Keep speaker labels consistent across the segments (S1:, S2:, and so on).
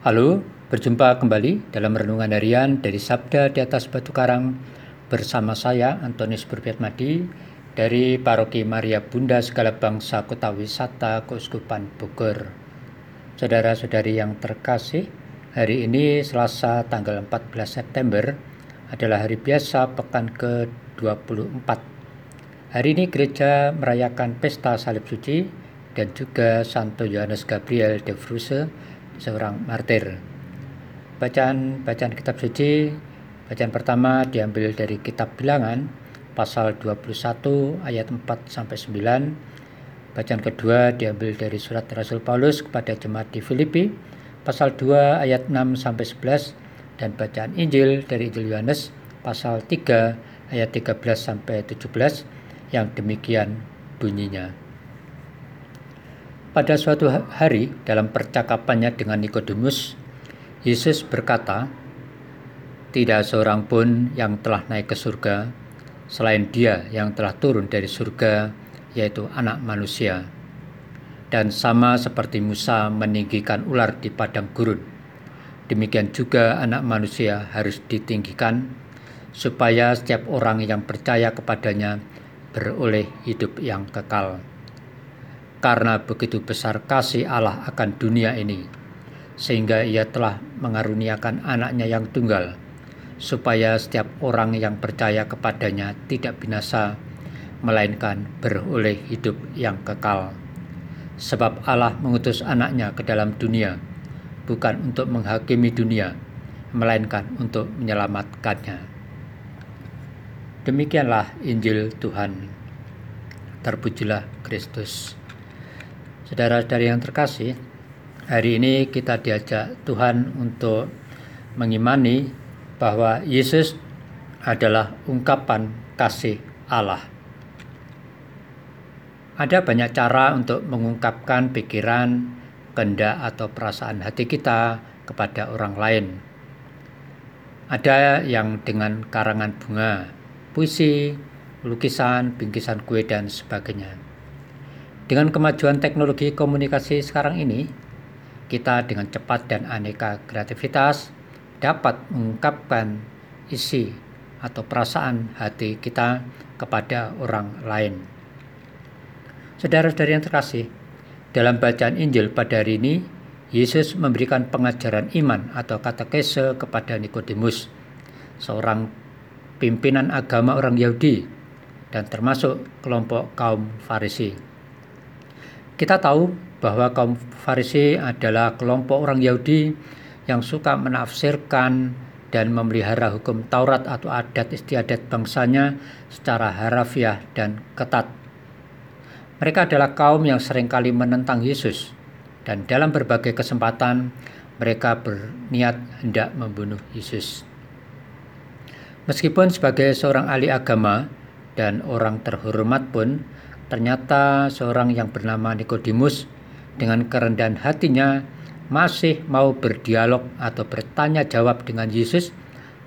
S1: Halo, berjumpa kembali dalam renungan harian dari Sabda di atas Batu Karang bersama saya Antonius Berbiatmadi dari Paroki Maria Bunda Segala Bangsa Kota Wisata Keuskupan Bogor. Saudara-saudari yang terkasih, hari ini Selasa tanggal 14 September adalah hari biasa pekan ke-24. Hari ini gereja merayakan pesta salib suci dan juga Santo Yohanes Gabriel de Fruse seorang martir. Bacaan bacaan kitab suci, bacaan pertama diambil dari kitab Bilangan pasal 21 ayat 4 sampai 9. Bacaan kedua diambil dari surat Rasul Paulus kepada jemaat di Filipi pasal 2 ayat 6 sampai 11 dan bacaan Injil dari Injil Yohanes pasal 3 ayat 13 sampai 17 yang demikian bunyinya. Pada suatu hari dalam percakapannya dengan Nikodemus, Yesus berkata, "Tidak seorang pun yang telah naik ke surga selain Dia yang telah turun dari surga, yaitu Anak Manusia." Dan sama seperti Musa meninggikan ular di padang gurun, demikian juga Anak Manusia harus ditinggikan, supaya setiap orang yang percaya kepadanya beroleh hidup yang kekal karena begitu besar kasih Allah akan dunia ini, sehingga ia telah mengaruniakan anaknya yang tunggal, supaya setiap orang yang percaya kepadanya tidak binasa, melainkan beroleh hidup yang kekal. Sebab Allah mengutus anaknya ke dalam dunia, bukan untuk menghakimi dunia, melainkan untuk menyelamatkannya. Demikianlah Injil Tuhan. Terpujilah Kristus. Saudara-saudari yang terkasih, hari ini kita diajak Tuhan untuk mengimani bahwa Yesus adalah ungkapan kasih Allah. Ada banyak cara untuk mengungkapkan pikiran, kehendak atau perasaan hati kita kepada orang lain. Ada yang dengan karangan bunga, puisi, lukisan, bingkisan kue dan sebagainya. Dengan kemajuan teknologi komunikasi sekarang ini, kita dengan cepat dan aneka kreativitas dapat mengungkapkan isi atau perasaan hati kita kepada orang lain. Saudara-saudari yang terkasih, dalam bacaan Injil pada hari ini, Yesus memberikan pengajaran iman atau katekese kepada Nikodemus, seorang pimpinan agama orang Yahudi dan termasuk kelompok kaum Farisi. Kita tahu bahwa kaum Farisi adalah kelompok orang Yahudi yang suka menafsirkan dan memelihara hukum Taurat atau adat istiadat bangsanya secara harafiah dan ketat. Mereka adalah kaum yang sering kali menentang Yesus dan dalam berbagai kesempatan mereka berniat hendak membunuh Yesus. Meskipun sebagai seorang ahli agama dan orang terhormat pun Ternyata seorang yang bernama Nikodemus dengan kerendahan hatinya masih mau berdialog atau bertanya jawab dengan Yesus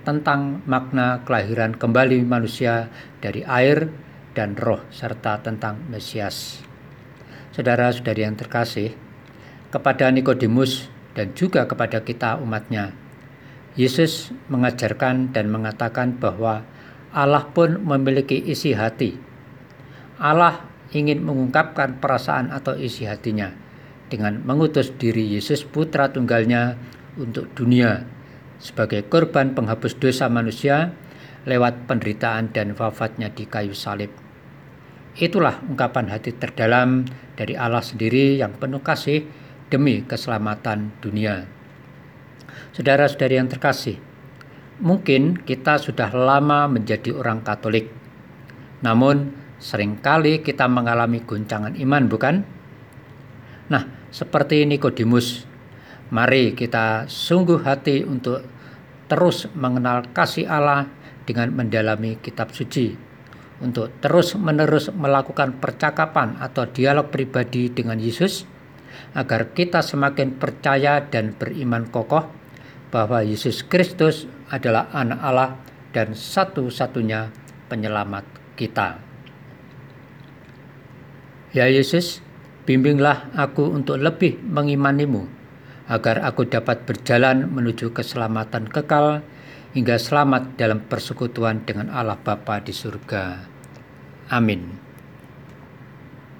S1: tentang makna kelahiran kembali manusia dari air dan roh serta tentang Mesias. Saudara-saudari yang terkasih, kepada Nikodemus dan juga kepada kita umatnya, Yesus mengajarkan dan mengatakan bahwa Allah pun memiliki isi hati. Allah ingin mengungkapkan perasaan atau isi hatinya dengan mengutus diri Yesus putra tunggalnya untuk dunia sebagai korban penghapus dosa manusia lewat penderitaan dan wafatnya di kayu salib. Itulah ungkapan hati terdalam dari Allah sendiri yang penuh kasih demi keselamatan dunia. Saudara-saudari yang terkasih, mungkin kita sudah lama menjadi orang Katolik. Namun, Seringkali kita mengalami guncangan iman, bukan? Nah, seperti Nikodemus, mari kita sungguh hati untuk terus mengenal kasih Allah dengan mendalami kitab suci, untuk terus-menerus melakukan percakapan atau dialog pribadi dengan Yesus, agar kita semakin percaya dan beriman kokoh bahwa Yesus Kristus adalah Anak Allah dan satu-satunya penyelamat kita. Ya Yesus, bimbinglah aku untuk lebih mengimanimu, agar aku dapat berjalan menuju keselamatan kekal hingga selamat dalam persekutuan dengan Allah Bapa di surga. Amin.